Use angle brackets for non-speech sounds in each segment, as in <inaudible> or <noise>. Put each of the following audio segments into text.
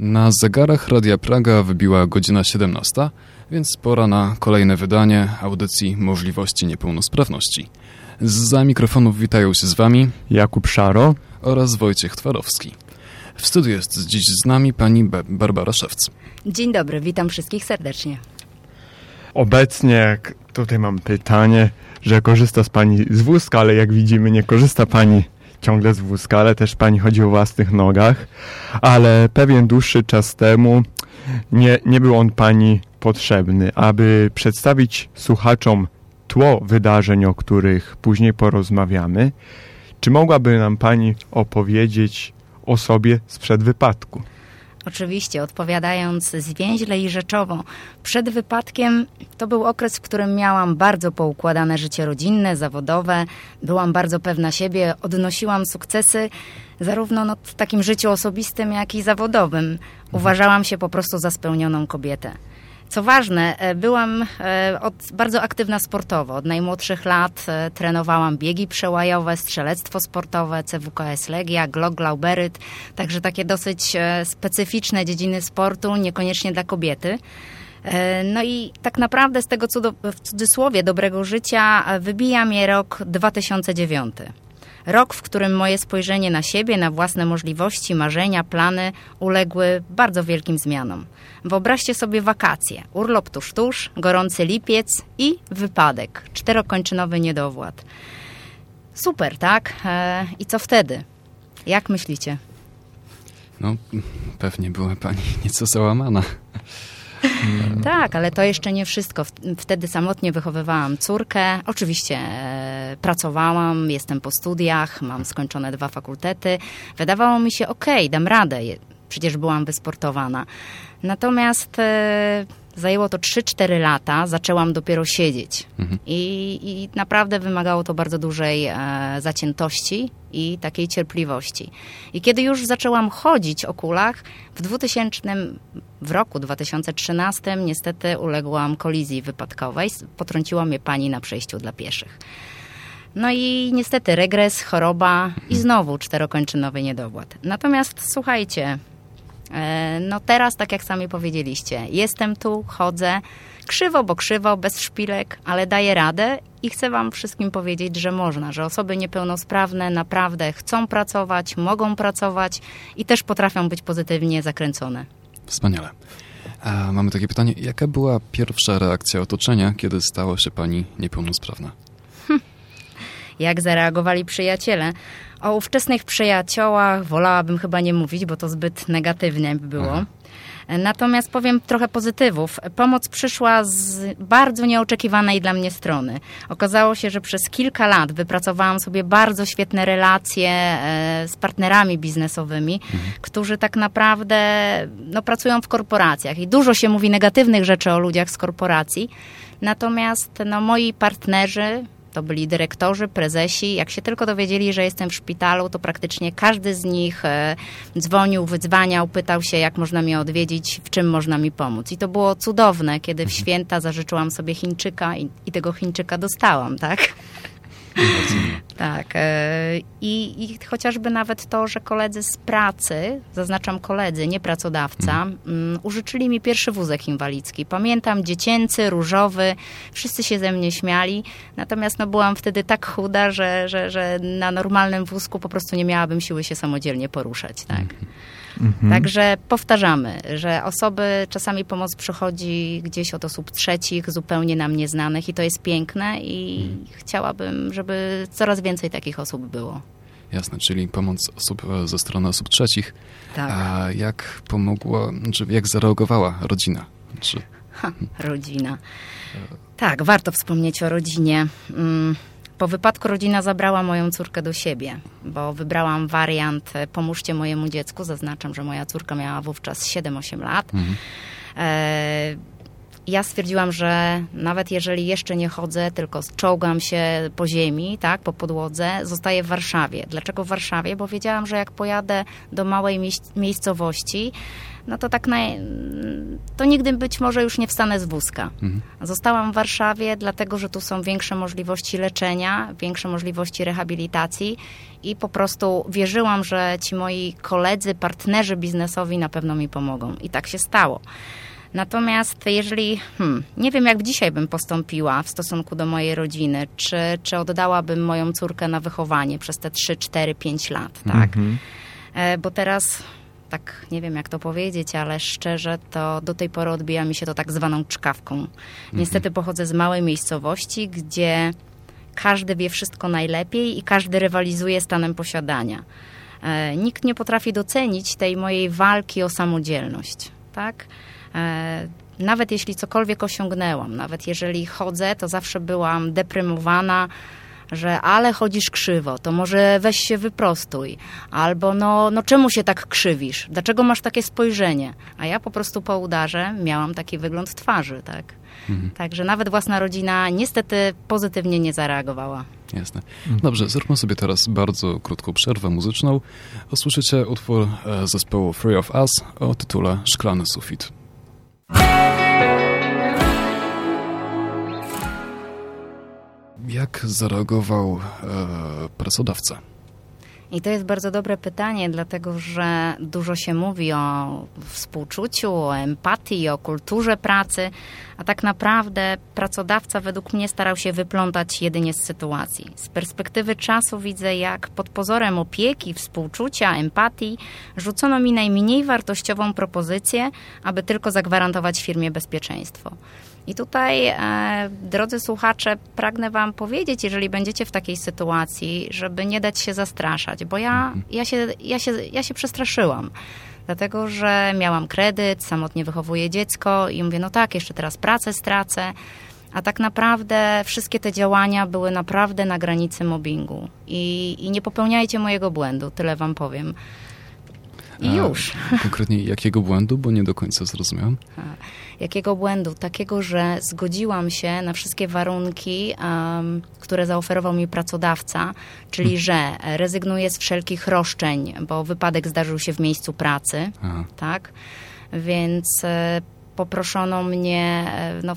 Na zegarach Radia Praga wybiła godzina 17, więc pora na kolejne wydanie audycji Możliwości Niepełnosprawności. Za mikrofonów witają się z Wami Jakub Szaro oraz Wojciech Twarowski. W studiu jest dziś z nami pani Be Barbara Szewc. Dzień dobry, witam wszystkich serdecznie. Obecnie tutaj mam pytanie, że korzysta z pani z wózka, ale jak widzimy nie korzysta pani ciągle z wózka, ale też pani chodzi o własnych nogach, ale pewien dłuższy czas temu nie, nie był on pani potrzebny, aby przedstawić słuchaczom tło wydarzeń, o których później porozmawiamy. Czy mogłaby nam pani opowiedzieć o sobie sprzed wypadku? Oczywiście, odpowiadając zwięźle i rzeczowo, przed wypadkiem to był okres, w którym miałam bardzo poukładane życie rodzinne, zawodowe, byłam bardzo pewna siebie, odnosiłam sukcesy zarówno no, w takim życiu osobistym, jak i zawodowym. Uważałam się po prostu za spełnioną kobietę. Co ważne, e, byłam e, od, bardzo aktywna sportowo. Od najmłodszych lat e, trenowałam biegi przełajowe, strzelectwo sportowe, CWKS Legia, Glock Glauberyt, także takie dosyć specyficzne dziedziny sportu, niekoniecznie dla kobiety. No i tak naprawdę z tego w cudzysłowie dobrego życia wybija mnie rok 2009. Rok, w którym moje spojrzenie na siebie, na własne możliwości, marzenia, plany uległy bardzo wielkim zmianom. Wyobraźcie sobie wakacje, urlop tuż tuż, gorący lipiec i wypadek, czterokończynowy niedowład. Super, tak? E, I co wtedy? Jak myślicie? No, pewnie była pani nieco załamana. <laughs> Tak, ale to jeszcze nie wszystko. Wtedy samotnie wychowywałam córkę. Oczywiście e, pracowałam, jestem po studiach, mam skończone dwa fakultety. Wydawało mi się, okej, okay, dam radę, przecież byłam wysportowana. Natomiast e, zajęło to 3-4 lata, zaczęłam dopiero siedzieć. Mhm. I, I, naprawdę wymagało to bardzo dużej e, zaciętości i takiej cierpliwości. I kiedy już zaczęłam chodzić o kulach, w 2000, w roku 2013 niestety uległam kolizji wypadkowej. Potrąciła mnie pani na przejściu dla pieszych. No i niestety regres, choroba i mhm. znowu czterokończynowy niedowład. Natomiast słuchajcie, no teraz, tak jak sami powiedzieliście, jestem tu, chodzę, krzywo, bo krzywo, bez szpilek, ale daję radę i chcę Wam wszystkim powiedzieć, że można, że osoby niepełnosprawne naprawdę chcą pracować, mogą pracować i też potrafią być pozytywnie zakręcone. Wspaniale. A mamy takie pytanie, jaka była pierwsza reakcja otoczenia, kiedy stała się Pani niepełnosprawna? Jak zareagowali przyjaciele? O ówczesnych przyjaciołach wolałabym chyba nie mówić, bo to zbyt negatywnie by było. Aha. Natomiast powiem trochę pozytywów. Pomoc przyszła z bardzo nieoczekiwanej dla mnie strony. Okazało się, że przez kilka lat wypracowałam sobie bardzo świetne relacje e, z partnerami biznesowymi, mhm. którzy tak naprawdę no, pracują w korporacjach i dużo się mówi negatywnych rzeczy o ludziach z korporacji. Natomiast no, moi partnerzy, to byli dyrektorzy, prezesi. Jak się tylko dowiedzieli, że jestem w szpitalu, to praktycznie każdy z nich e, dzwonił, wydzwaniał, pytał się, jak można mnie odwiedzić, w czym można mi pomóc. I to było cudowne, kiedy w święta zażyczyłam sobie Chińczyka i, i tego Chińczyka dostałam, tak? Tak. E, I, I, chociażby nawet to, że koledzy z pracy, zaznaczam koledzy, nie pracodawca, mhm. mm. użyczyli mi pierwszy wózek inwalidzki. Pamiętam dziecięcy, różowy, wszyscy się ze mnie śmiali, natomiast no, byłam wtedy tak chuda, że, że, że na normalnym wózku po prostu nie miałabym siły się samodzielnie poruszać. Tak. Mhm. Mhm. Także powtarzamy, że osoby, czasami pomoc przychodzi gdzieś od osób trzecich, zupełnie nam nieznanych i to jest piękne i mhm. chciałabym, żeby coraz więcej takich osób było. Jasne, czyli pomoc osób e, ze strony osób trzecich. Tak. A jak pomogła, czy jak zareagowała rodzina? Czy... Ha, rodzina. Tak, warto wspomnieć o rodzinie. Mm, po wypadku rodzina zabrała moją córkę do siebie, bo wybrałam wariant e, pomóżcie mojemu dziecku. Zaznaczam, że moja córka miała wówczas 7-8 lat. Mhm. E ja stwierdziłam, że nawet jeżeli jeszcze nie chodzę, tylko czołgam się po ziemi, tak, po podłodze, zostaję w Warszawie. Dlaczego w Warszawie? Bo wiedziałam, że jak pojadę do małej miejscowości, no to tak naj... to nigdy być może już nie wstanę z wózka. Mhm. Zostałam w Warszawie, dlatego że tu są większe możliwości leczenia, większe możliwości rehabilitacji i po prostu wierzyłam, że ci moi koledzy, partnerzy biznesowi na pewno mi pomogą. I tak się stało. Natomiast jeżeli, hmm, nie wiem jak dzisiaj bym postąpiła w stosunku do mojej rodziny, czy, czy oddałabym moją córkę na wychowanie przez te 3, 4, 5 lat, tak? Mm -hmm. Bo teraz tak nie wiem jak to powiedzieć, ale szczerze to do tej pory odbija mi się to tak zwaną czkawką. Mhm. Niestety pochodzę z małej miejscowości, gdzie każdy wie wszystko najlepiej i każdy rywalizuje stanem posiadania. E, nikt nie potrafi docenić tej mojej walki o samodzielność, tak? E, nawet jeśli cokolwiek osiągnęłam, nawet jeżeli chodzę, to zawsze byłam deprymowana, że ale chodzisz krzywo, to może weź się wyprostuj. Albo no, no czemu się tak krzywisz? Dlaczego masz takie spojrzenie? A ja po prostu po udarze miałam taki wygląd twarzy, tak? Mhm. Także nawet własna rodzina niestety pozytywnie nie zareagowała. Jasne. Dobrze, zróbmy sobie teraz bardzo krótką przerwę muzyczną. Usłyszycie utwór e, zespołu Free of Us o tytule Szklany sufit. Jak zareagował e, pracodawca? I to jest bardzo dobre pytanie, dlatego że dużo się mówi o współczuciu, o empatii, o kulturze pracy, a tak naprawdę pracodawca według mnie starał się wyplątać jedynie z sytuacji. Z perspektywy czasu widzę, jak pod pozorem opieki, współczucia, empatii rzucono mi najmniej wartościową propozycję, aby tylko zagwarantować firmie bezpieczeństwo. I tutaj, e, drodzy słuchacze, pragnę Wam powiedzieć, jeżeli będziecie w takiej sytuacji, żeby nie dać się zastraszać, bo ja, mhm. ja, się, ja, się, ja się przestraszyłam. Dlatego, że miałam kredyt, samotnie wychowuję dziecko i mówię, no tak, jeszcze teraz pracę stracę. A tak naprawdę wszystkie te działania były naprawdę na granicy mobbingu. I, i nie popełniajcie mojego błędu, tyle wam powiem. I już. Konkretnie jakiego błędu, bo nie do końca zrozumiałam. Jakiego błędu? Takiego, że zgodziłam się na wszystkie warunki, um, które zaoferował mi pracodawca, czyli hmm. że rezygnuję z wszelkich roszczeń, bo wypadek zdarzył się w miejscu pracy, Aha. tak? Więc e, poproszono mnie e, no,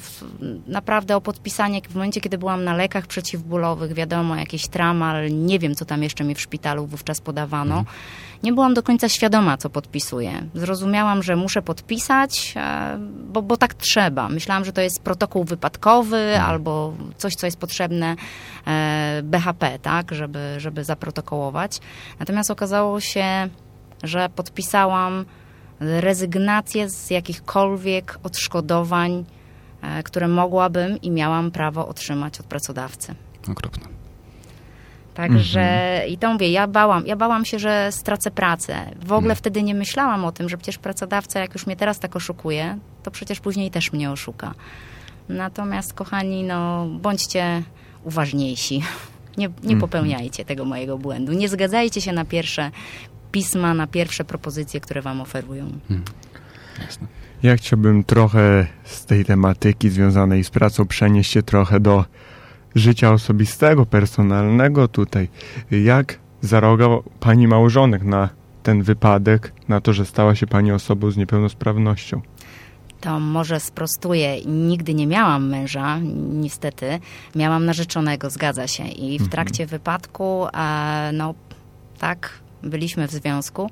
naprawdę o podpisanie w momencie, kiedy byłam na lekach przeciwbólowych, wiadomo, jakiś tramal, nie wiem, co tam jeszcze mi w szpitalu wówczas podawano. Mhm. Nie byłam do końca świadoma, co podpisuję. Zrozumiałam, że muszę podpisać, e, bo, bo tak trzeba. Myślałam, że to jest protokół wypadkowy mhm. albo coś, co jest potrzebne e, BHP, tak, żeby, żeby zaprotokołować. Natomiast okazało się, że podpisałam rezygnację z jakichkolwiek odszkodowań, e, które mogłabym i miałam prawo otrzymać od pracodawcy. Okropne. Także mhm. i to mówię, ja bałam, ja bałam się, że stracę pracę. W ogóle mhm. wtedy nie myślałam o tym, że przecież pracodawca, jak już mnie teraz tak oszukuje, to przecież później też mnie oszuka. Natomiast, kochani, no bądźcie uważniejsi. <laughs> Nie, nie mhm. popełniajcie tego mojego błędu. Nie zgadzajcie się na pierwsze pisma na pierwsze propozycje, które Wam oferują. Hmm. Jasne. Ja chciałbym trochę z tej tematyki związanej z pracą przenieść się trochę do życia osobistego, personalnego tutaj. Jak zareagował Pani małżonek na ten wypadek, na to, że stała się Pani osobą z niepełnosprawnością? To może sprostuję. Nigdy nie miałam męża, niestety. Miałam narzeczonego, zgadza się. I w mhm. trakcie wypadku, no tak, byliśmy w związku.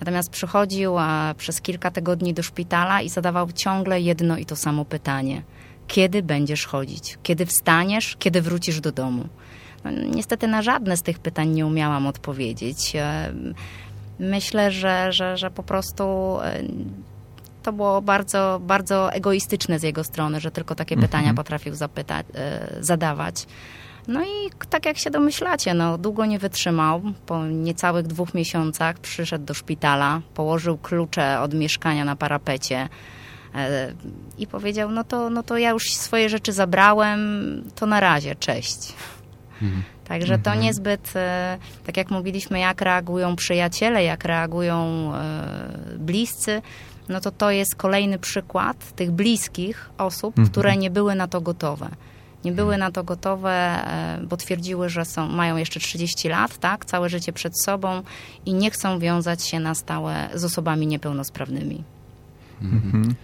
Natomiast przychodził przez kilka tygodni do szpitala i zadawał ciągle jedno i to samo pytanie. Kiedy będziesz chodzić? Kiedy wstaniesz? Kiedy wrócisz do domu? No, niestety na żadne z tych pytań nie umiałam odpowiedzieć. E, myślę, że, że, że po prostu e, to było bardzo, bardzo egoistyczne z jego strony, że tylko takie mhm. pytania potrafił zapytać, e, zadawać. No i tak jak się domyślacie, no, długo nie wytrzymał. Po niecałych dwóch miesiącach przyszedł do szpitala, położył klucze od mieszkania na parapecie i powiedział, no to, no to ja już swoje rzeczy zabrałem, to na razie, cześć. Mhm. Także to mhm. niezbyt, e, tak jak mówiliśmy, jak reagują przyjaciele, jak reagują e, bliscy, no to to jest kolejny przykład tych bliskich osób, mhm. które nie były na to gotowe. Nie były na to gotowe, e, bo twierdziły, że są, mają jeszcze 30 lat, tak, całe życie przed sobą i nie chcą wiązać się na stałe z osobami niepełnosprawnymi. Mhm.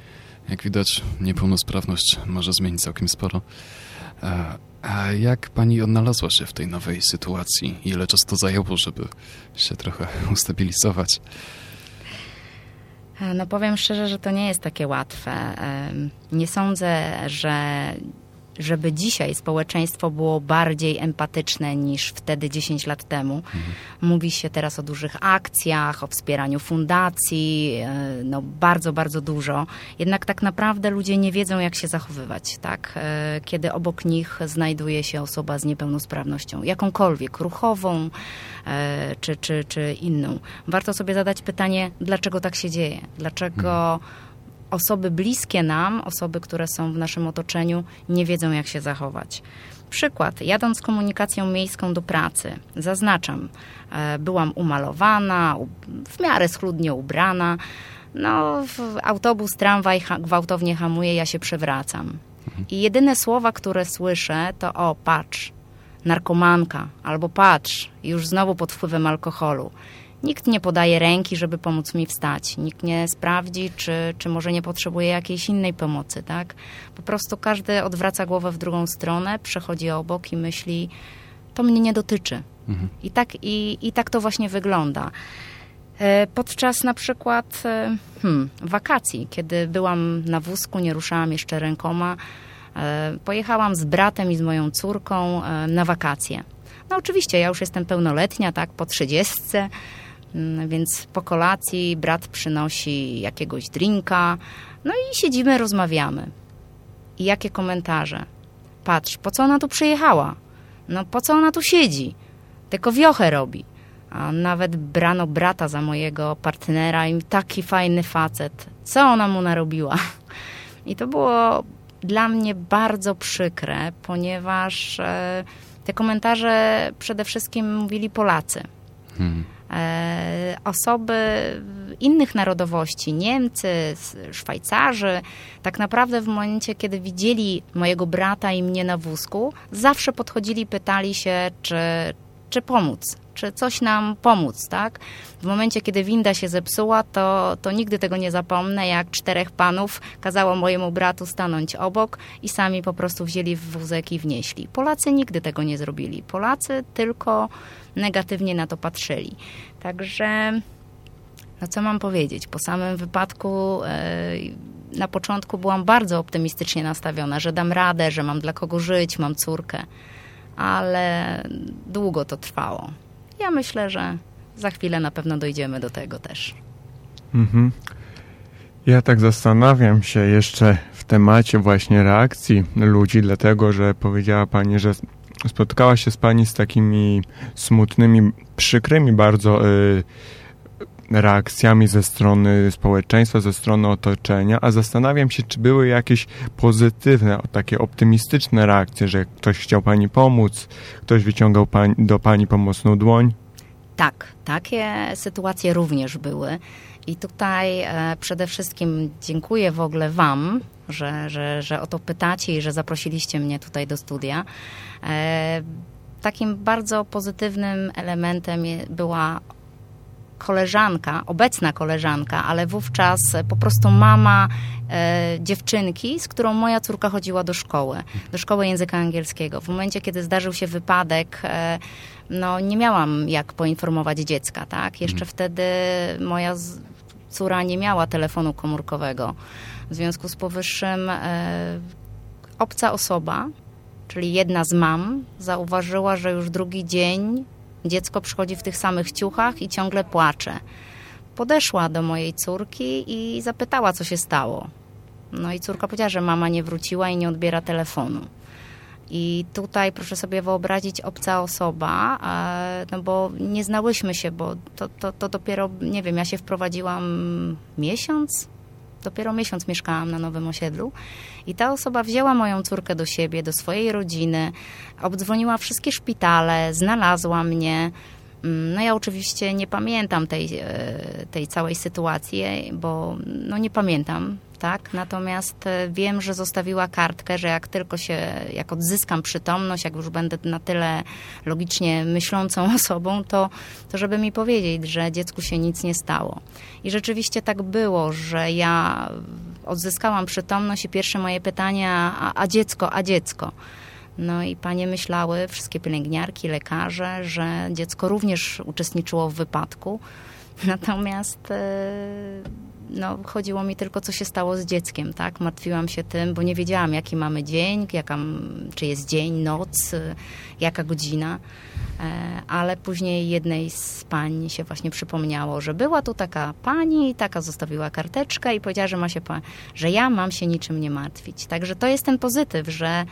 Jak widać, niepełnosprawność może zmienić całkiem sporo. A jak pani odnalazła się w tej nowej sytuacji? Ile czasu to zajęło, żeby się trochę <laughs> ustabilizować? No powiem szczerze, że to nie jest takie łatwe. Nie sądzę, że żeby dzisiaj społeczeństwo było bardziej empatyczne niż wtedy 10 lat temu. Mhm. Mówi się teraz o dużych akcjach, o wspieraniu fundacji, e, no bardzo, bardzo dużo. Jednak tak naprawdę ludzie nie wiedzą, jak się zachowywać, tak? E, kiedy obok nich znajduje się osoba z niepełnosprawnością, jakąkolwiek, ruchową e, czy, czy, czy inną. Warto sobie zadać pytanie, dlaczego tak się dzieje? Dlaczego mhm osoby bliskie nam, osoby, które są w naszym otoczeniu, nie wiedzą, jak się zachować. Przykład, jadąc komunikacją miejską do pracy, zaznaczam, e, byłam umalowana, w miarę schludnie ubrana, no, autobus, tramwaj gwałtownie hamuje, ja się przewracam. I jedyne słowa, które słyszę, to o, patrz, narkomanka, albo patrz, już znowu pod wpływem alkoholu. Nikt nie podaje ręki, żeby pomóc mi wstać. Nikt nie sprawdzi, czy, czy może nie potrzebuje jakiejś innej pomocy, tak? Po prostu każdy odwraca głowę w drugą stronę, przechodzi obok i myśli, to mnie nie dotyczy. Mhm. I, tak, i, I tak to właśnie wygląda. E, podczas na przykład e, hmm, wakacji, kiedy byłam na wózku, nie ruszałam jeszcze rękoma, e, pojechałam z bratem i z moją córką na wakacje. No oczywiście, ja już jestem pełnoletnia, tak, po trzydziestce, więc po kolacji brat przynosi jakiegoś drinka, no i siedzimy, rozmawiamy. I jakie komentarze? Patrz, po co ona tu przyjechała? No po co ona tu siedzi? Tylko wiochę robi. A nawet brano brata za mojego partnera i taki fajny facet. Co ona mu narobiła? <laughs> I to było dla mnie bardzo przykre, ponieważ e, te komentarze przede wszystkim mówili Polacy. Hmm. E, osoby innych narodowości, Niemcy, Szwajcarzy, tak naprawdę w momencie, kiedy widzieli mojego brata i mnie na wózku, zawsze podchodzili, pytali się, czy, czy pomóc, czy coś nam pomóc, tak? W momencie, kiedy winda się zepsuła, to, to nigdy tego nie zapomnę, jak czterech panów kazało mojemu bratu stanąć obok i sami po prostu wzięli w wózek i wnieśli. Polacy nigdy tego nie zrobili. Polacy tylko negatywnie na to patrzyli. Także, no co mam powiedzieć? Po samym wypadku e, na początku byłam bardzo optymistycznie nastawiona, że dam radę, że mam dla kogo żyć, mam córkę, ale długo to trwało. Ja myślę, że za chwilę na pewno dojdziemy do tego też. Mhm. Ja tak zastanawiam się jeszcze w temacie właśnie reakcji ludzi, dlatego że powiedziała Pani, że spotkała się z Pani z takimi smutnymi, przykrymi bardzo y, reakcjami ze strony społeczeństwa, ze strony otoczenia, a zastanawiam się, czy były jakieś pozytywne, takie optymistyczne reakcje, że ktoś chciał Pani pomóc, ktoś wyciągał do Pani pomocną dłoń? Tak, takie sytuacje również były. I tutaj e, przede wszystkim dziękuję w ogóle Wam, że, że, że o to pytacie i że zaprosiliście mnie tutaj do studia. E, takim bardzo pozytywnym elementem była koleżanka, obecna koleżanka, ale wówczas po prostu mama e, dziewczynki, z którą moja córka chodziła do szkoły, do szkoły języka angielskiego. W momencie, kiedy zdarzył się wypadek, e, no nie miałam jak poinformować dziecka, tak? Jeszcze mhm. wtedy moja córa nie miała telefonu komórkowego. W związku z powyższym e, obca osoba, czyli jedna z mam, zauważyła, że już drugi dzień dziecko przychodzi w tych samych ciuchach i ciągle płacze. Podeszła do mojej córki i zapytała, co się stało. No i córka powiedziała, że mama nie wróciła i nie odbiera telefonu. I tutaj proszę sobie wyobrazić obca osoba, no bo nie znałyśmy się, bo to, to, to dopiero, nie wiem, ja się wprowadziłam miesiąc, Dopiero miesiąc mieszkałam na nowym osiedlu i ta osoba wzięła moją córkę do siebie, do swojej rodziny, obdzwoniła wszystkie szpitale, znalazła mnie. Mm, no ja oczywiście nie pamiętam tej, e, tej całej sytuacji, bo no nie pamiętam, tak? Natomiast e, wiem, że zostawiła kartkę, że jak tylko się, jak odzyskam przytomność, jak już będę na tyle logicznie myślącą <laughs> osobą, to, to żeby mi powiedzieć, że dziecku się nic nie stało. I rzeczywiście tak było, że ja odzyskałam przytomność i pierwsze moje pytania, a, a dziecko, a dziecko. No i panie myślały, wszystkie pielęgniarki, lekarze, że dziecko również uczestniczyło w wypadku. <laughs> Natomiast e, no, chodziło mi tylko, co się stało z dzieckiem, tak? Martwiłam się tym, bo nie wiedziałam, jaki mamy dzień, jaka, czy jest dzień, noc, jaka godzina. E, ale później jednej z pań się właśnie przypomniało, że była tu taka pani, taka zostawiła karteczkę i powiedziała, że, ma się, że ja mam się niczym nie martwić. Także to jest ten pozytyw, że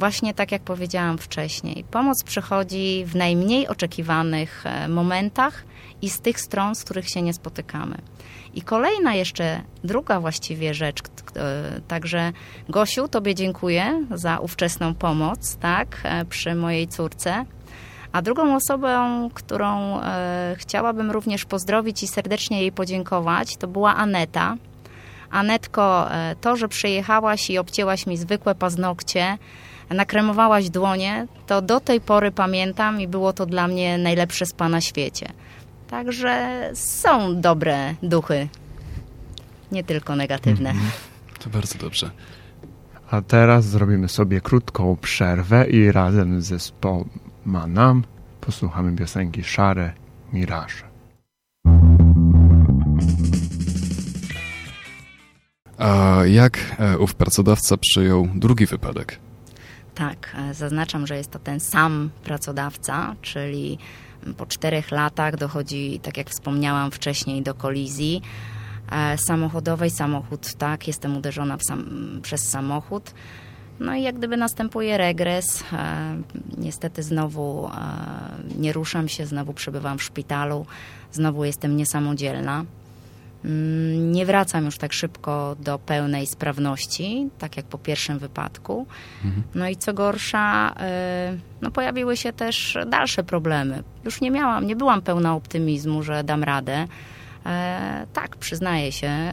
właśnie tak jak powiedziałam wcześniej, pomoc przychodzi w najmniej oczekiwanych e, momentach i z tych stron, z których się nie spotykamy. I kolejna jeszcze, druga właściwie rzecz, e, także Gosiu, Tobie dziękuję za ówczesną pomoc, tak, e, przy mojej córce. A drugą osobą, którą chciałabym również pozdrowić i serdecznie jej podziękować, to była Aneta. Anetko, to, że przyjechałaś i obcięłaś mi zwykłe paznokcie, nakremowałaś dłonie, to do tej pory pamiętam i było to dla mnie najlepsze spa na świecie. Także są dobre duchy, nie tylko negatywne. Mhm. To bardzo dobrze. A teraz zrobimy sobie krótką przerwę i razem z zespołem Manam posłuchamy piosenki Szare Miraże. A jak e, ów pracodawca przyjął drugi wypadek? Tak, e, zaznaczam, że jest to ten sam pracodawca, czyli po czterech latach dochodzi, tak jak wspomniałam wcześniej, do kolizji e, samochodowej. Samochód, tak, jestem uderzona sam, przez samochód. No i jak gdyby następuje regres. E, niestety znowu nie ruszam się, znowu przebywam w szpitalu, znowu jestem niesamodzielna. Mm, nie wracam już tak szybko do pełnej sprawności, tak jak po pierwszym wypadku. Mhm. No i co gorsza, y, no pojawiły się też dalsze problemy. Już nie miałam, nie byłam pełna optymizmu, że dam radę. E, tak, przyznaję się,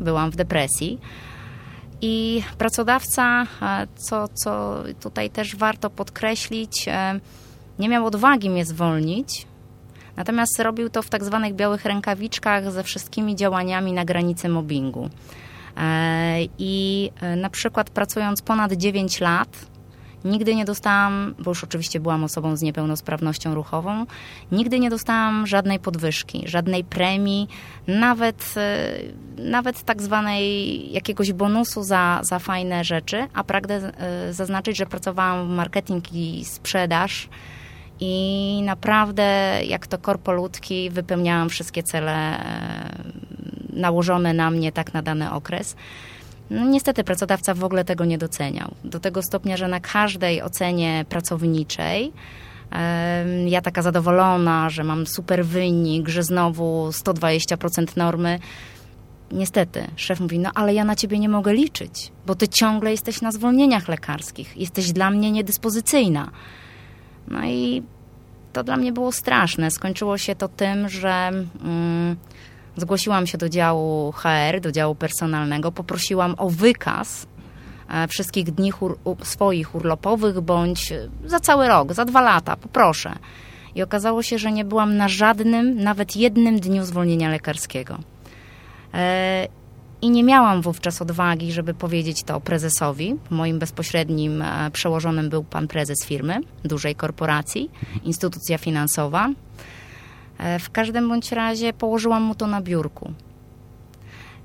byłam w depresji. I pracodawca, e, co, co tutaj też warto podkreślić, e, nie miał odwagi mnie zwolnić, Natomiast robił to w tak zwanych białych rękawiczkach ze wszystkimi działaniami na granicy mobbingu. E, I e, na przykład pracując ponad 9 lat, Nigdy nie dostałam, bo już oczywiście byłam osobą z niepełnosprawnością ruchową, nigdy nie dostałam żadnej podwyżki, żadnej premii, nawet, e, nawet tak zwanej jakiegoś bonusu za, za fajne rzeczy, a pragnę zaznaczyć, że pracowałam w marketing i sprzedaż i naprawdę, jak to korpolutki, wypełniałam wszystkie cele e, nałożone na mnie tak na dany okres. No, niestety pracodawca w ogóle tego nie doceniał. Do tego stopnia, że na każdej ocenie pracowniczej ja taka zadowolona, że mam super wynik, że znowu 120% normy. Niestety, szef mówi, no ale ja na ciebie nie mogę liczyć, bo ty ciągle jesteś na zwolnieniach lekarskich, jesteś dla mnie niedyspozycyjna. No i to dla mnie było straszne. Skończyło się to tym, że mm, zgłosiłam się do działu HR, do działu personalnego, poprosiłam o wykaz e, wszystkich dni swoich urlopowych, bądź za cały rok, za dwa lata, poproszę. I okazało się, że nie byłam na żadnym, nawet jednym dniu zwolnienia lekarskiego. I nie miałam wówczas odwagi, żeby powiedzieć to prezesowi. Moim bezpośrednim e, przełożonym był pan prezes firmy, dużej korporacji, instytucja finansowa. E, w każdym bądź razie położyłam mu to na biurku.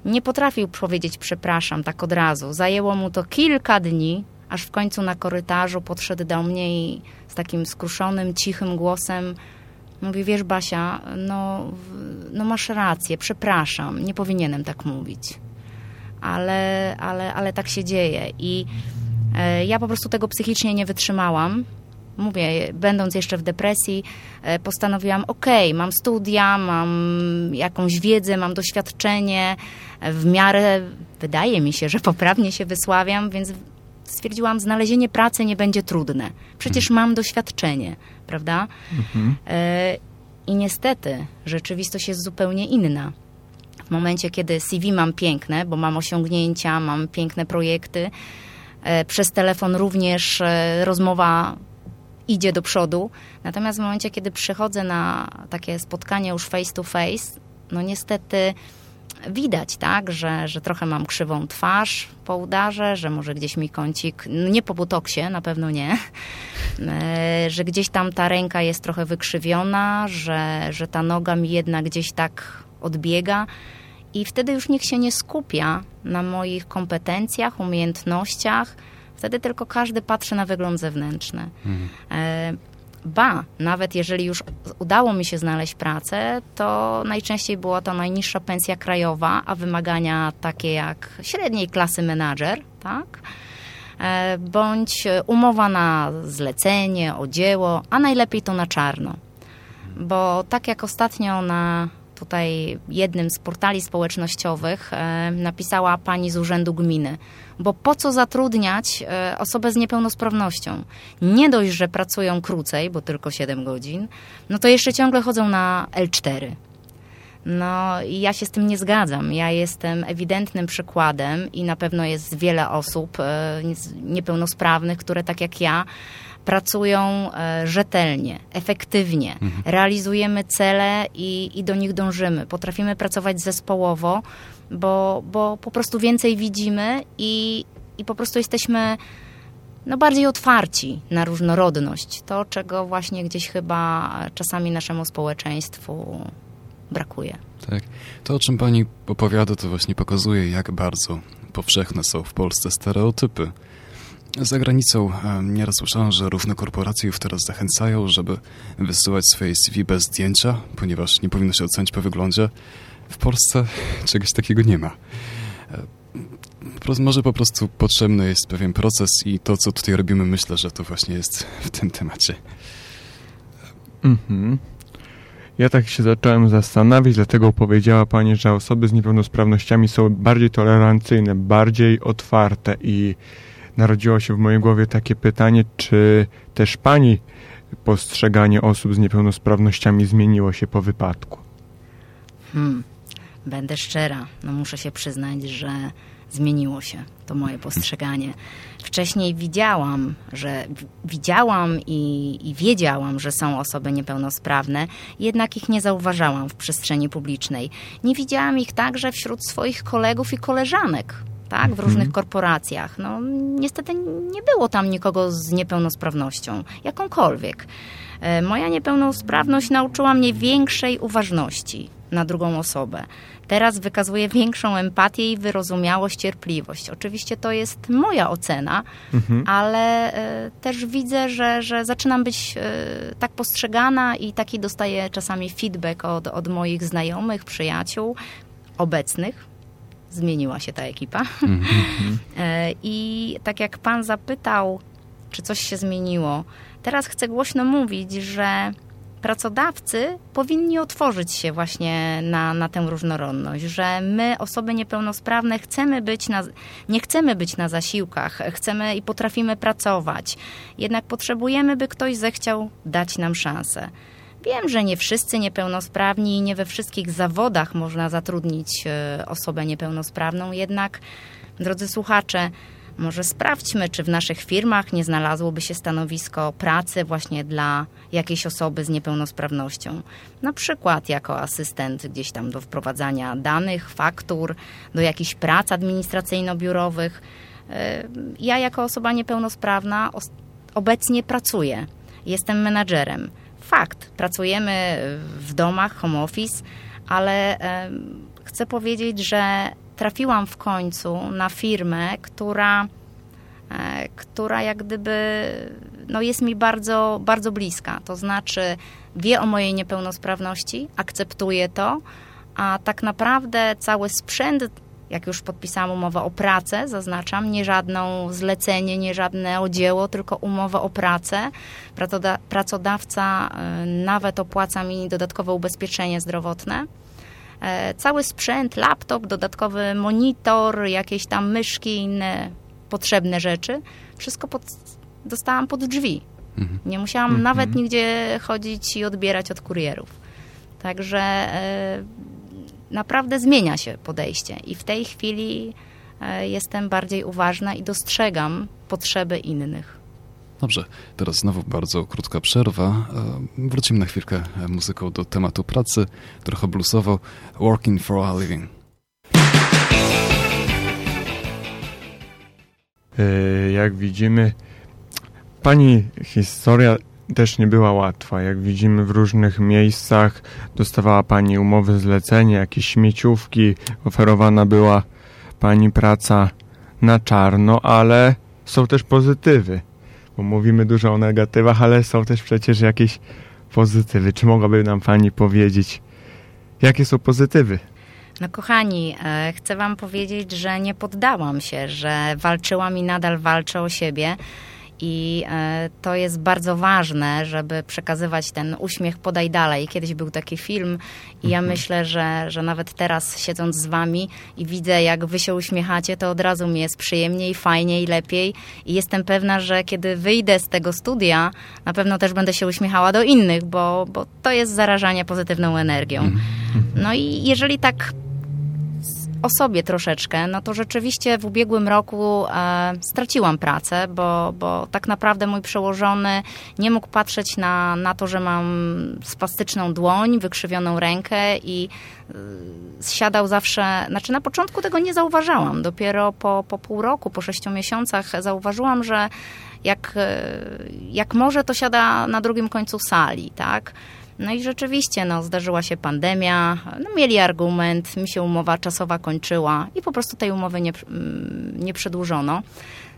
Nie potrafił powiedzieć przepraszam tak od razu. Zajęło mu to kilka dni, aż w końcu na korytarzu podszedł do mnie i z takim skruszonym, cichym głosem mówi, wiesz Basia, no, no masz rację, przepraszam, nie powinienem tak mówić ale, ale, ale tak się dzieje. I e, ja po prostu tego psychicznie nie wytrzymałam. mówię, będąc jeszcze w depresji, e, postanowiłam, ok, mam studia, mam jakąś wiedzę, mam doświadczenie, w miarę wydaje mi się, że poprawnie się wysławiam, więc stwierdziłam, znalezienie pracy nie będzie trudne. Przecież mam doświadczenie, prawda? Mhm. E, I niestety rzeczywistość jest zupełnie inna. W momencie, kiedy CV mam piękne, bo mam osiągnięcia, mam piękne projekty, e, przez telefon również e, rozmowa idzie do przodu. Natomiast w momencie, kiedy przychodzę na takie spotkanie już face to face, no niestety widać, tak, że, że trochę mam krzywą twarz po udarze, że może gdzieś mi kącik, no nie po butoksie, na pewno nie, <laughs> e, że gdzieś tam ta ręka jest trochę wykrzywiona, że, że ta noga mi jednak gdzieś tak odbiega. I wtedy już nikt się nie skupia na moich kompetencjach, umiejętnościach. Wtedy tylko każdy patrzy na wygląd zewnętrzny. Mhm. E, ba, nawet jeżeli już udało mi się znaleźć pracę, to najczęściej była to najniższa pensja krajowa, a wymagania takie jak średniej klasy menadżer, tak? E, bądź umowa na zlecenie, o dzieło, a najlepiej to na czarno. Bo tak jak ostatnio na tutaj jednym z portali społecznościowych e, napisała pani z Urzędu Gminy. Bo po co zatrudniać e, osobę z niepełnosprawnością? Nie dość, że pracują krócej, bo tylko 7 godzin, no to jeszcze ciągle chodzą na L4. No i ja się z tym nie zgadzam. Ja jestem ewidentnym przykładem i na pewno jest wiele osób e, niepełnosprawnych, które tak jak ja pracują e, rzetelnie, efektywnie, mhm. realizujemy cele i, i do nich dążymy. Potrafimy pracować zespołowo, bo, bo po prostu więcej widzimy i, i po prostu jesteśmy no, bardziej otwarci na różnorodność. To, czego właśnie gdzieś chyba czasami naszemu społeczeństwu brakuje. Tak. To, o czym pani opowiada, to właśnie pokazuje, jak bardzo powszechne są w Polsce stereotypy za granicą nieraz słyszałem, że równe korporacje już teraz zachęcają, żeby wysyłać swoje CV bez zdjęcia, ponieważ nie powinno się ocenić po wyglądzie. W Polsce czegoś takiego nie ma. Może po prostu potrzebny jest pewien proces i to, co tutaj robimy, myślę, że to właśnie jest w tym temacie. Mhm. Ja tak się zacząłem zastanawiać, dlatego powiedziała Pani, że osoby z niepełnosprawnościami są bardziej tolerancyjne, bardziej otwarte i narodziło się w mojej głowie takie pytanie, czy też Pani postrzeganie osób z niepełnosprawnościami zmieniło się po wypadku? Hmm, będę szczera. No muszę się przyznać, że zmieniło się to moje postrzeganie. Wcześniej widziałam, że widziałam i, i, wiedziałam, że są osoby niepełnosprawne, jednak ich nie zauważałam w przestrzeni publicznej. Nie widziałam ich także wśród swoich kolegów i koleżanek tak, w różnych mhm. korporacjach. No, niestety nie było tam nikogo z niepełnosprawnością, jakąkolwiek. E, moja niepełnosprawność nauczyła mnie większej uważności na drugą osobę. Teraz wykazuję większą empatię i wyrozumiałość, cierpliwość. Oczywiście to jest moja ocena, mhm. ale e, też widzę, że, że zaczynam być e, tak postrzegana i taki dostaję czasami feedback od, od moich znajomych, przyjaciół obecnych, zmieniła się ta ekipa. Mm -hmm. <laughs> I tak jak pan zapytał, czy coś się zmieniło, teraz chcę głośno mówić, że pracodawcy powinni otworzyć się właśnie na, na tę różnorodność, że my, osoby niepełnosprawne, chcemy być na, nie chcemy być na zasiłkach, chcemy i potrafimy pracować. Jednak potrzebujemy, by ktoś zechciał dać nam szansę. Wiem, że nie wszyscy niepełnosprawni i nie we wszystkich zawodach można zatrudnić e, osobę niepełnosprawną, jednak, drodzy słuchacze, może sprawdźmy, czy w naszych firmach nie znalazłoby się stanowisko pracy właśnie dla jakiejś osoby z niepełnosprawnością. Na przykład jako asystent gdzieś tam do wprowadzania danych, faktur, do jakichś prac administracyjno-biurowych. E, ja jako osoba niepełnosprawna obecnie pracuję. Jestem menadżerem fakt, pracujemy w domach, home office, ale chcę powiedzieć, że trafiłam w końcu na firmę, która, e, która jak gdyby no jest mi bardzo, bardzo bliska. To znaczy wie o mojej niepełnosprawności, akceptuje to, a tak naprawdę cały sprzęt jak już podpisałam umowę o pracę, zaznaczam, nie żadną zlecenie, nie żadne odzieło, tylko umowę o pracę. Pracodawca e, nawet opłaca mi dodatkowe ubezpieczenie zdrowotne. E, cały sprzęt, laptop, dodatkowy monitor, jakieś tam myszki, inne potrzebne rzeczy, wszystko pod, dostałam pod drzwi. Mhm. Nie musiałam mhm. nawet nigdzie chodzić i odbierać od kurierów. Także e, naprawdę zmienia się podejście i w tej chwili e, jestem bardziej uważna i dostrzegam potrzeby innych. Dobrze, teraz znowu bardzo krótka przerwa. E, wrócimy na chwilkę muzyką do tematu pracy, trochę bluesowo. Working for a living. E, jak widzimy, pani historia też nie była łatwa. Jak widzimy w różnych miejscach, dostawała pani umowy zlecenie, jakieś śmieciówki, oferowana była pani praca na czarno, ale są też pozytywy. Bo mówimy dużo o negatywach, ale są też przecież jakieś pozytywy. Czy mogłaby nam pani powiedzieć, jakie są pozytywy? No kochani, e, chcę wam powiedzieć, że nie poddałam się, że walczyłam i nadal walczę o siebie. I e, to jest bardzo ważne, żeby przekazywać ten uśmiech podaj dalej. Kiedyś był taki film i ja mhm. myślę, że, że nawet teraz siedząc z wami i widzę, jak wy się uśmiechacie, to od razu mi jest przyjemniej, fajniej, lepiej. I jestem pewna, że kiedy wyjdę z tego studia, na pewno też będę się uśmiechała do innych, bo, bo to jest zarażanie pozytywną energią. Mhm. No i jeżeli tak o sobie troszeczkę, no to rzeczywiście w ubiegłym roku e, straciłam pracę, bo, bo tak naprawdę mój przełożony nie mógł patrzeć na, na to, że mam spastyczną dłoń, wykrzywioną rękę i e, siadał zawsze, znaczy na początku tego nie zauważałam, dopiero po, po pół roku, po sześciu miesiącach zauważyłam, że jak, e, jak może, to siada na drugim końcu sali, tak? No i rzeczywiście, no, zdarzyła się pandemia, no, mieli argument, mi się umowa czasowa kończyła i po prostu tej umowy nie, mm, nie przedłużono.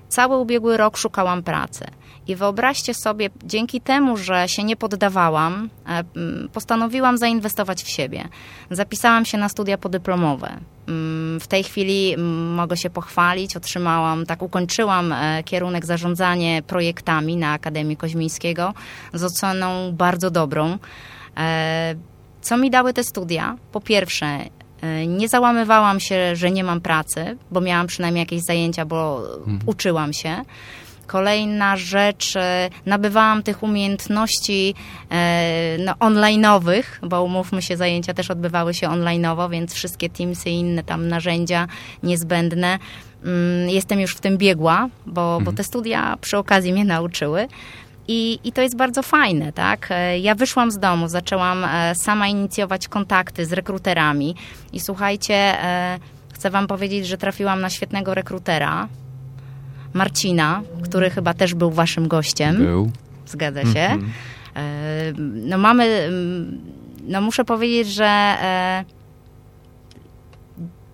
Cały ubiegły rok szukałam pracy. I wyobraźcie sobie, dzięki temu, że się nie poddawałam, e, mm, postanowiłam zainwestować w siebie. Zapisałam się na studia podyplomowe. Mm, w tej chwili mogę się pochwalić, otrzymałam, tak ukończyłam e, kierunek zarządzanie projektami na Akademii Koźmińskiego z oceną bardzo dobrą. E, co mi dały te studia? Po pierwsze, nie załamywałam się, że nie mam pracy, bo miałam przynajmniej jakieś zajęcia, bo mhm. uczyłam się. Kolejna rzecz, e, nabywałam tych umiejętności no, online'owych, bo umówmy się, zajęcia też odbywały się online'owo, więc wszystkie Teamsy i inne tam narzędzia niezbędne. Mm, jestem już w tym biegła, bo, mhm. bo te studia przy okazji mnie nauczyły. I, I to jest bardzo fajne, tak? E, ja wyszłam z domu, zaczęłam e, sama inicjować kontakty z rekruterami i słuchajcie, e, chcę wam powiedzieć, że trafiłam na świetnego rekrutera, Marcina, który chyba też był waszym gościem. Był. Zgadza się. Mm -hmm. No mamy, no muszę powiedzieć, że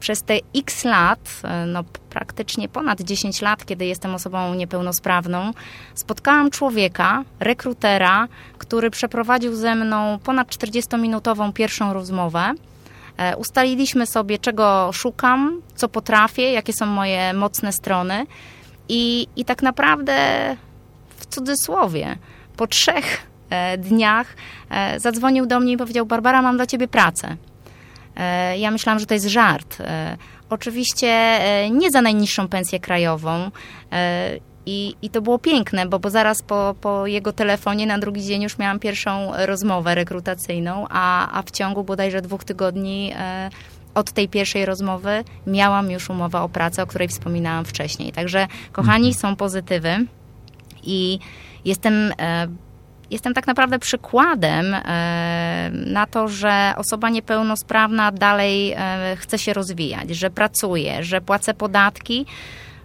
przez te x lat, e, no praktycznie ponad 10 lat, kiedy jestem osobą niepełnosprawną, spotkałam człowieka, rekrutera, który przeprowadził ze mną ponad 40-minutową pierwszą rozmowę. E, ustaliliśmy sobie, czego szukam, co potrafię, jakie są moje mocne strony. I, i tak naprawdę, w cudzysłowie, po trzech e, dniach zadzwonił do mnie i powiedział: Barbara, mam dla ciebie pracę. E, ja myślałam, że to jest żart. E, oczywiście e, nie za najniższą pensję krajową. I, I to było piękne, bo, bo zaraz po, po jego telefonie na drugi dzień już miałam pierwszą rozmowę rekrutacyjną, a, a w ciągu bodajże dwóch tygodni od tej pierwszej rozmowy miałam już umowę o pracę, o której wspominałam wcześniej. Także, kochani, mhm. są pozytywy i jestem jestem tak naprawdę przykładem e, na to, że osoba niepełnosprawna dalej e, chce się rozwijać, że pracuje, że płacę podatki,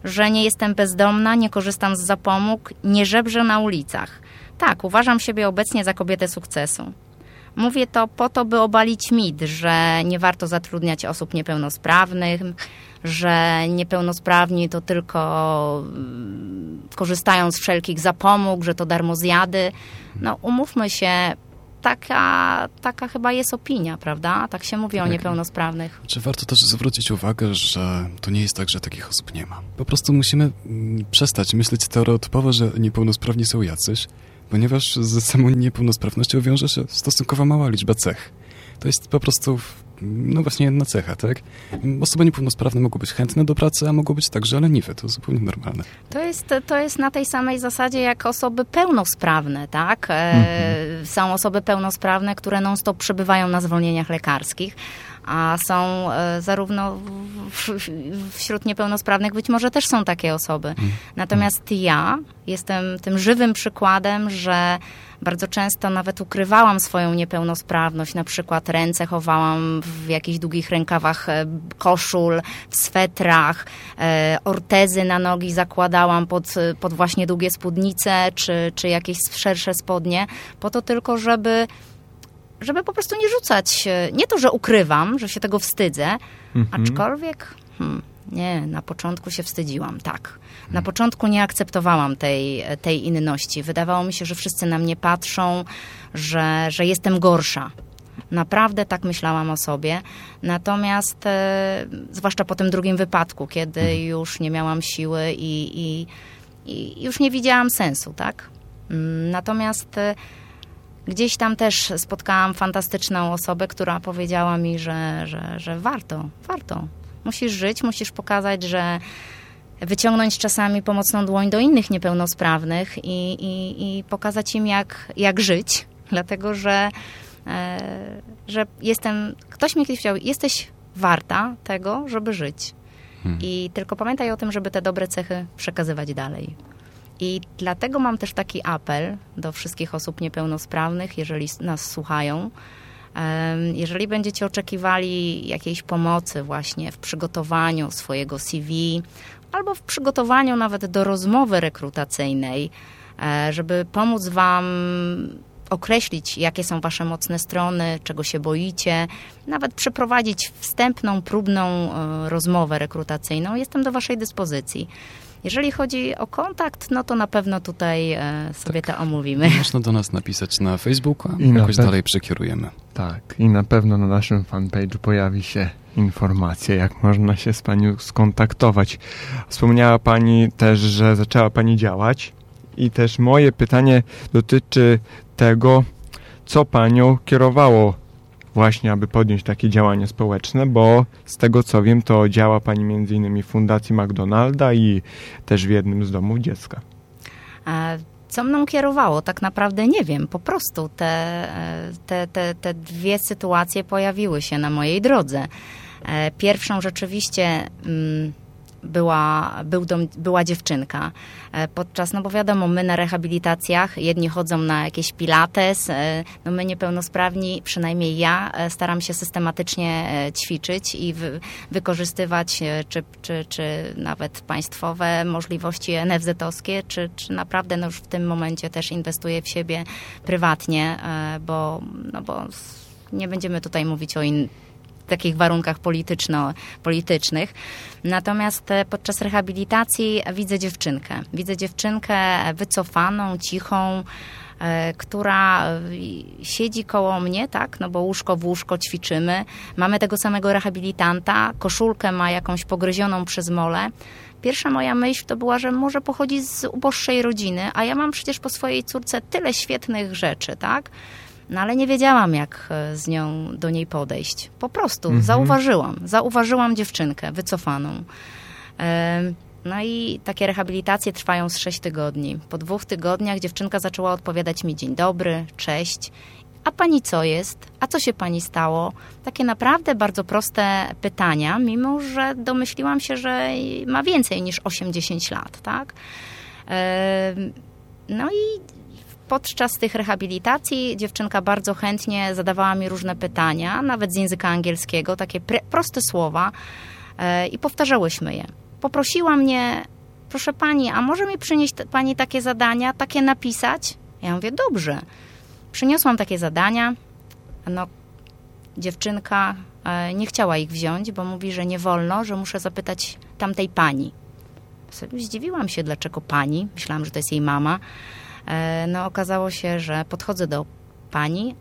że nie jestem bezdomna, nie korzystam z zapomóg, nie żebrzę na ulicach. Tak, uważam siebie obecnie za kobietę sukcesu. Mówię to po to, by obalić mit, że nie warto zatrudniać osób niepełnosprawnych, że niepełnosprawni to tylko mm, korzystają z wszelkich zapomóg, że to darmozjady. No umówmy się, taka, taka chyba jest opinia, prawda? Tak się mówi tak. o niepełnosprawnych. Czy warto też zwrócić uwagę, że to nie jest tak, że takich osób nie ma. Po prostu musimy mm, przestać myśleć stereotypowo, że niepełnosprawni są jacyś, ponieważ z samą niepełnosprawnością wiąże się stosunkowo mała liczba cech. To jest po prostu no właśnie jedna cecha, tak? Osoby niepełnosprawne mogą być chętne do pracy, a mogą być także leniwe. To zupełnie normalne. To jest, to jest na tej samej zasadzie jak osoby pełnosprawne, tak? E, mhm. Są osoby pełnosprawne, które non-stop przebywają na zwolnieniach lekarskich, a są e, zarówno wśród niepełnosprawnych być może też są takie osoby. Mhm. Natomiast ja jestem tym żywym przykładem, że bardzo często nawet ukrywałam swoją niepełnosprawność, na przykład ręce chowałam w jakichś długich rękawach e, koszul, w swetrach, e, ortezy na nogi zakładałam pod, pod właśnie długie spódnice czy, czy jakieś szersze spodnie, po to tylko, żeby żeby po prostu nie rzucać. Nie to, że ukrywam, że się tego wstydzę, mhm. aczkolwiek hmm, nie, na początku się wstydziłam, tak. Na początku nie akceptowałam tej, tej inności. Wydawało mi się, że wszyscy na mnie patrzą, że, że jestem gorsza. Naprawdę tak myślałam o sobie. Natomiast, e, zwłaszcza po tym drugim wypadku, kiedy mhm. już nie miałam siły i, i, i już nie widziałam sensu, tak? Mm, natomiast e, gdzieś tam też spotkałam fantastyczną osobę, która powiedziała mi, że, że, że warto, warto. Musisz żyć, musisz pokazać, że wyciągnąć czasami pomocną dłoń do innych niepełnosprawnych i, i, i pokazać im, jak, jak żyć, dlatego że, e, że jestem, ktoś mi kiedyś powiedział, jesteś warta tego, żeby żyć. Hmm. I tylko pamiętaj o tym, żeby te dobre cechy przekazywać dalej. I dlatego mam też taki apel do wszystkich osób niepełnosprawnych, jeżeli nas słuchają. Jeżeli będziecie oczekiwali jakiejś pomocy właśnie w przygotowaniu swojego CV albo w przygotowaniu nawet do rozmowy rekrutacyjnej, e, żeby pomóc Wam określić, jakie są Wasze mocne strony, czego się boicie, nawet przeprowadzić wstępną, próbną e, rozmowę rekrutacyjną, jestem do Waszej dyspozycji. Jeżeli chodzi o kontakt, no to na pewno tutaj e, sobie tak. to omówimy. Można do nas napisać na Facebooku, I jakoś dalej przekierujemy. Tak, i na pewno na naszym fanpage'u pojawi się informacja, jak można się z Panią skontaktować. Wspomniała Pani też, że zaczęła Pani działać i też moje pytanie dotyczy tego, co Panią kierowało właśnie, aby podjąć takie działania społeczne, bo z tego co wiem, to działa Pani między innymi w Fundacji McDonalda i też w jednym z domów dziecka. Co mną kierowało? Tak naprawdę nie wiem. Po prostu te, te, te, te dwie sytuacje pojawiły się na mojej drodze. E, pierwszą rzeczywiście... Mm, była, był dom, była dziewczynka. E, podczas, no bo wiadomo, my na rehabilitacjach, jedni chodzą na jakieś pilates, e, no my niepełnosprawni, przynajmniej ja, e, staram się systematycznie ćwiczyć i wy, wykorzystywać czy, czy, czy nawet państwowe możliwości NFZ-owskie, czy, czy naprawdę no już w tym momencie też inwestuję w siebie prywatnie, bo, no bo nie będziemy tutaj mówić o innych takich warunkach polityczno, politycznych. Natomiast e, podczas rehabilitacji widzę dziewczynkę. Widzę dziewczynkę wycofaną, cichą, e, która e, siedzi koło mnie, tak, no bo łóżko w łóżko ćwiczymy. Mamy tego samego rehabilitanta, koszulkę ma jakąś pogryzioną przez mole. Pierwsza moja myśl to była, że może pochodzi z uboższej rodziny, a ja mam przecież po swojej córce tyle świetnych rzeczy, tak? No ale nie wiedziałam, jak e, z nią do niej podejść. Po prostu mhm. zauważyłam. Zauważyłam dziewczynkę wycofaną. No i takie rehabilitacje trwają z 6 tygodni. Po dwóch tygodniach dziewczynka zaczęła odpowiadać mi dzień dobry, cześć. A pani co jest? A co się pani stało? Takie naprawdę bardzo proste pytania, mimo że domyśliłam się, że ma więcej niż 80 lat, tak? No i podczas tych rehabilitacji dziewczynka bardzo chętnie zadawała mi różne pytania, nawet z języka angielskiego, takie proste słowa e, i powtarzałyśmy je. Poprosiła mnie, proszę pani, a może mi przynieść pani takie zadania, takie napisać? Ja mówię, dobrze. Przyniosłam takie zadania. No, dziewczynka e, nie chciała ich wziąć, bo mówi, że nie wolno, że muszę zapytać tamtej pani. Zdziwiłam się, dlaczego pani. Myślałam, że to jest jej mama. E, no okazało się, że podchodzę do pani,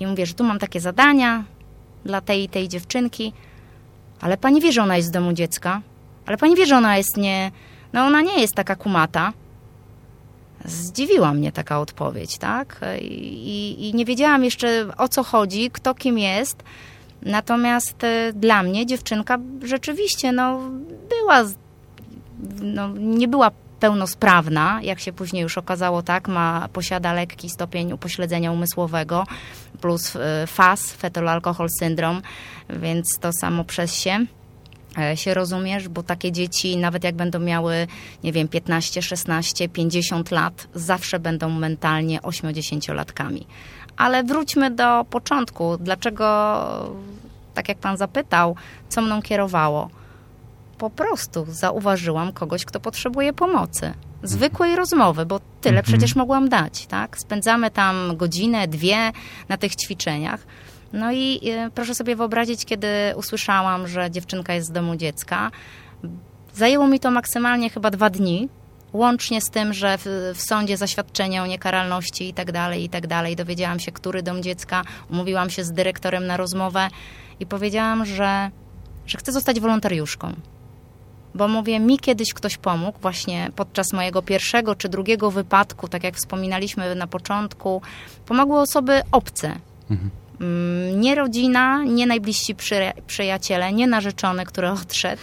I mówię, że tu mam takie zadania dla tej i tej dziewczynki, ale pani wie, że ona jest z domu dziecka, ale pani wie, że ona jest nie, no ona nie jest taka kumata. Zdziwiła mnie taka odpowiedź, tak? I, I, nie wiedziałam jeszcze o co chodzi, kto kim jest. Natomiast e, dla mnie dziewczynka rzeczywiście no, była, no, nie była pełnosprawna, jak się później już okazało, tak, ma, posiada lekki stopień upośledzenia umysłowego plus e, FAS, fetal alcohol syndrome, więc to samo przez się e, się rozumiesz, bo takie dzieci, nawet jak będą miały, nie wiem, 15, 16, 50 lat, zawsze będą mentalnie 8-10-latkami. Ale wróćmy do początku. Dlaczego, tak jak pan zapytał, co mną kierowało? Po prostu zauważyłam kogoś, kto potrzebuje pomocy. Zwykłej rozmowy, bo tyle mhm. przecież mogłam dać, tak? Spędzamy tam godzinę, dwie na tych ćwiczeniach. No i y, proszę sobie wyobrazić, kiedy usłyszałam, że dziewczynka jest z domu dziecka, zajęło mi to maksymalnie chyba dwa dni, Łącznie z tym, że w, w, sądzie zaświadczenie o niekaralności i tak dalej, i tak dalej. Dowiedziałam się, który dom dziecka, umówiłam się z dyrektorem na rozmowę i powiedziałam, że, że chcę zostać wolontariuszką. Bo mówię, mi kiedyś ktoś pomógł, właśnie podczas mojego pierwszego czy drugiego wypadku, tak jak wspominaliśmy na początku, pomogły osoby obce. Mhm. Mm, nie rodzina, nie najbliżsi przyjaciele, nie narzeczony, który <laughs> odszedł,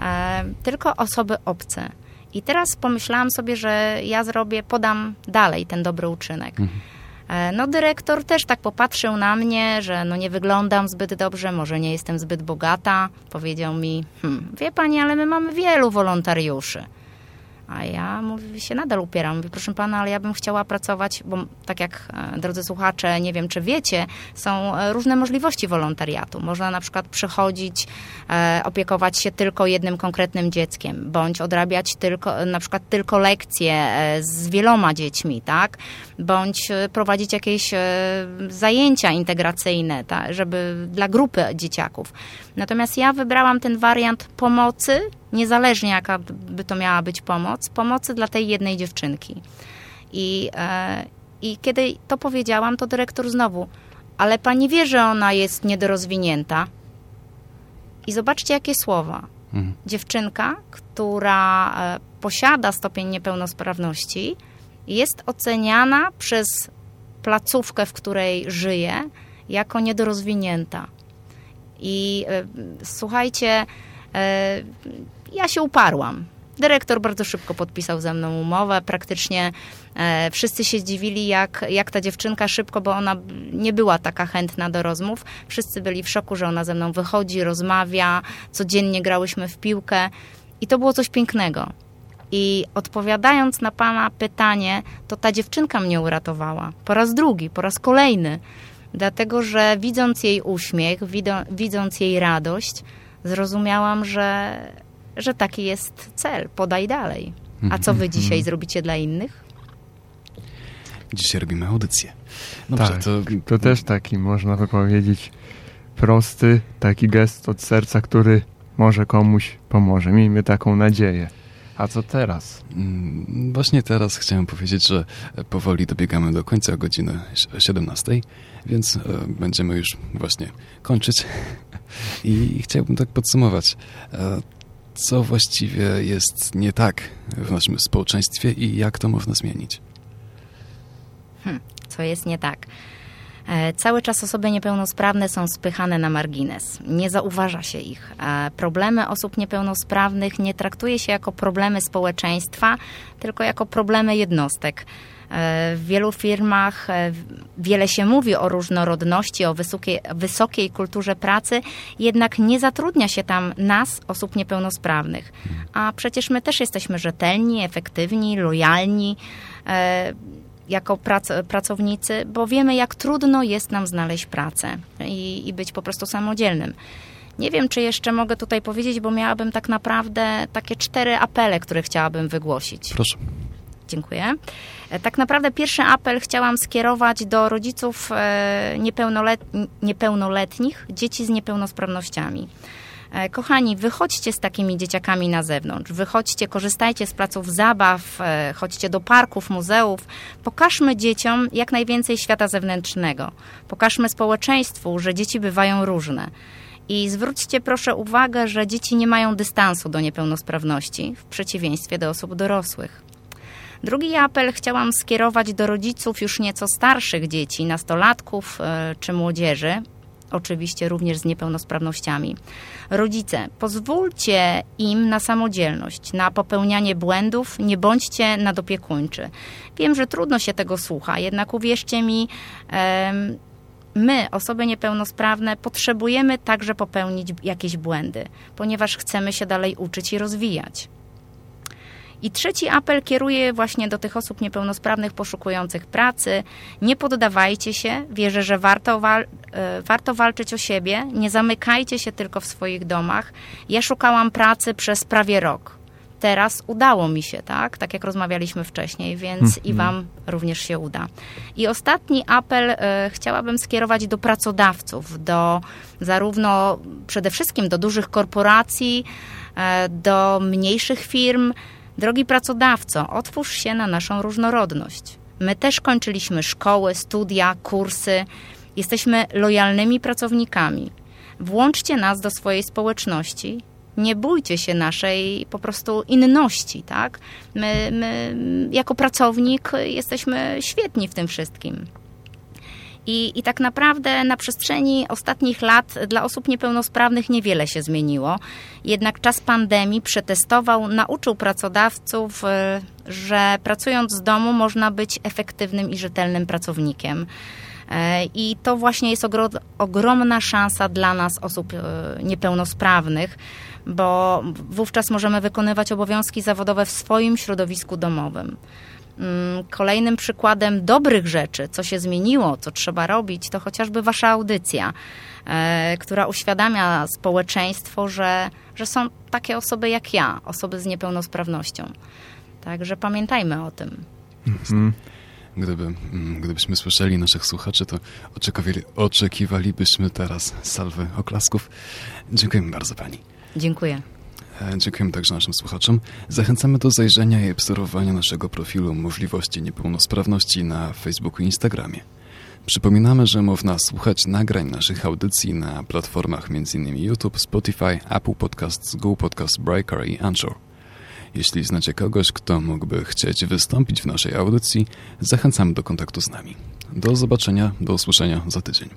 e, tylko osoby obce. I teraz pomyślałam sobie, że ja zrobię, podam dalej ten dobry uczynek. Mhm. E, no dyrektor też tak popatrzył na mnie, że no nie wyglądam zbyt dobrze, może nie jestem zbyt bogata. Powiedział mi, hm, wie pani, ale my mamy wielu wolontariuszy. A ja mówię, się nadal upieram. Mówię, proszę pana, ale ja bym chciała pracować, bo tak jak e, drodzy słuchacze, nie wiem czy wiecie, są e, różne możliwości wolontariatu. Można na przykład przychodzić, e, opiekować się tylko jednym konkretnym dzieckiem, bądź odrabiać tylko, na przykład tylko lekcje z wieloma dziećmi, tak? Bądź prowadzić jakieś zajęcia integracyjne, tak? żeby dla grupy dzieciaków. Natomiast ja wybrałam ten wariant pomocy, niezależnie jaka by to miała być pomoc, pomocy dla tej jednej dziewczynki. I, e, I kiedy to powiedziałam, to dyrektor znowu, ale pani wie, że ona jest niedorozwinięta. I zobaczcie, jakie słowa. Mhm. Dziewczynka, która e, posiada stopień niepełnosprawności, jest oceniana przez placówkę, w której żyje, jako niedorozwinięta. I e, słuchajcie, e, ja się uparłam. Dyrektor bardzo szybko podpisał ze mną umowę. Praktycznie e, wszyscy się zdziwili, jak, jak ta dziewczynka szybko, bo ona nie była taka chętna do rozmów. Wszyscy byli w szoku, że ona ze mną wychodzi, rozmawia. Codziennie grałyśmy w piłkę. I to było coś pięknego. I odpowiadając na Pana pytanie, to ta dziewczynka mnie uratowała. Po raz drugi, po raz kolejny. Dlatego, że widząc jej uśmiech, widząc jej radość, zrozumiałam, że, że taki jest cel. Podaj dalej. A co wy dzisiaj mhm. zrobicie dla innych? Dzisiaj robimy audycję. Dobrze, tak, to... to też taki, można by powiedzieć, prosty, taki gest od serca, który może komuś pomoże. Miejmy taką nadzieję. A co teraz? Mm, właśnie teraz chciałem powiedzieć, że powoli dobiegamy do końca godziny 17, więc e, będziemy już właśnie kończyć. <laughs> I chciałbym tak podsumować, e, co właściwie jest nie tak w naszym społeczeństwie i jak to można zmienić. Hmm, co jest nie tak? E, cały czas osoby niepełnosprawne są spychane na margines. Nie zauważa się ich. E, problemy osób niepełnosprawnych nie traktuje się jako problemy społeczeństwa, tylko jako problemy jednostek. E, w wielu firmach wiele się mówi o różnorodności, o wysokiej, wysokiej kulturze pracy, jednak nie zatrudnia się tam nas, osób niepełnosprawnych. A przecież my też jesteśmy rzetelni, efektywni, lojalni jako prac, pracownicy, bo wiemy, jak trudno jest nam znaleźć pracę i, i być po prostu samodzielnym. Nie wiem, czy jeszcze mogę tutaj powiedzieć, bo miałabym tak naprawdę takie cztery apele, które chciałabym wygłosić. Proszę. Dziękuję. E, tak naprawdę pierwszy apel chciałam skierować do rodziców e, niepełnolet, niepełnoletnich, dzieci z niepełnosprawnościami. E, kochani, wychodźcie z takimi dzieciakami na zewnątrz, wychodźcie, korzystajcie z placów zabaw, e, chodźcie do parków, muzeów. Pokażmy dzieciom jak najwięcej świata zewnętrznego. Pokażmy społeczeństwu, że dzieci bywają różne. I zwróćcie proszę uwagę, że dzieci nie mają dystansu do niepełnosprawności, w przeciwieństwie do osób dorosłych. Drugi apel chciałam skierować do rodziców już nieco starszych dzieci, nastolatków e, czy młodzieży, oczywiście również z niepełnosprawnościami. Rodzice, pozwólcie im na samodzielność, na popełnianie błędów, nie bądźcie nadopiekuńczy. Wiem, że trudno się tego słucha, jednak uwierzcie mi, my, osoby niepełnosprawne, potrzebujemy także popełnić jakieś błędy, ponieważ chcemy się dalej uczyć i rozwijać. I trzeci apel kieruję właśnie do tych osób niepełnosprawnych poszukujących pracy. Nie poddawajcie się, wierzę, że warto, wal e, warto walczyć o siebie, nie zamykajcie się tylko w swoich domach. Ja szukałam pracy przez prawie rok. Teraz udało mi się, tak? Tak jak rozmawialiśmy wcześniej, więc i mhm. Wam również się uda. I ostatni apel e, chciałabym skierować do pracodawców, do zarówno przede wszystkim do dużych korporacji, e, do mniejszych firm, Drogi pracodawco, otwórz się na naszą różnorodność. My też kończyliśmy szkoły, studia, kursy. Jesteśmy lojalnymi pracownikami. Włączcie nas do swojej społeczności. Nie bójcie się naszej po prostu inności, tak? My, my jako pracownik jesteśmy świetni w tym wszystkim. I, I tak naprawdę na przestrzeni ostatnich lat dla osób niepełnosprawnych niewiele się zmieniło. Jednak czas pandemii przetestował, nauczył pracodawców, e, że pracując z domu można być efektywnym i rzetelnym pracownikiem. E, I to właśnie jest ogromna szansa dla nas, osób e, niepełnosprawnych, bo wówczas możemy wykonywać obowiązki zawodowe w swoim środowisku domowym. Mm, kolejnym przykładem dobrych rzeczy, co się zmieniło, co trzeba robić, to chociażby wasza audycja, e, która uświadamia społeczeństwo, że, że są takie osoby jak ja, osoby z niepełnosprawnością. Także pamiętajmy o tym. Mhm. Gdyby, mm, gdybyśmy słyszeli naszych słuchaczy, to oczekiwali, oczekiwalibyśmy teraz salwy oklasków. Dziękujemy bardzo Pani. Dziękuję. E, dziękujemy także naszym słuchaczom. Zachęcamy do zajrzenia i obserwowania naszego profilu Możliwości Niepełnosprawności na Facebooku i Instagramie. Przypominamy, że można słuchać nagrań naszych audycji na platformach m.in. YouTube, Spotify, Apple Podcasts, Google Podcasts, Breaker i Anchor. Jeśli znacie kogoś, kto mógłby chcieć wystąpić w naszej audycji, zachęcamy do kontaktu z nami. Do zobaczenia, do usłyszenia za tydzień.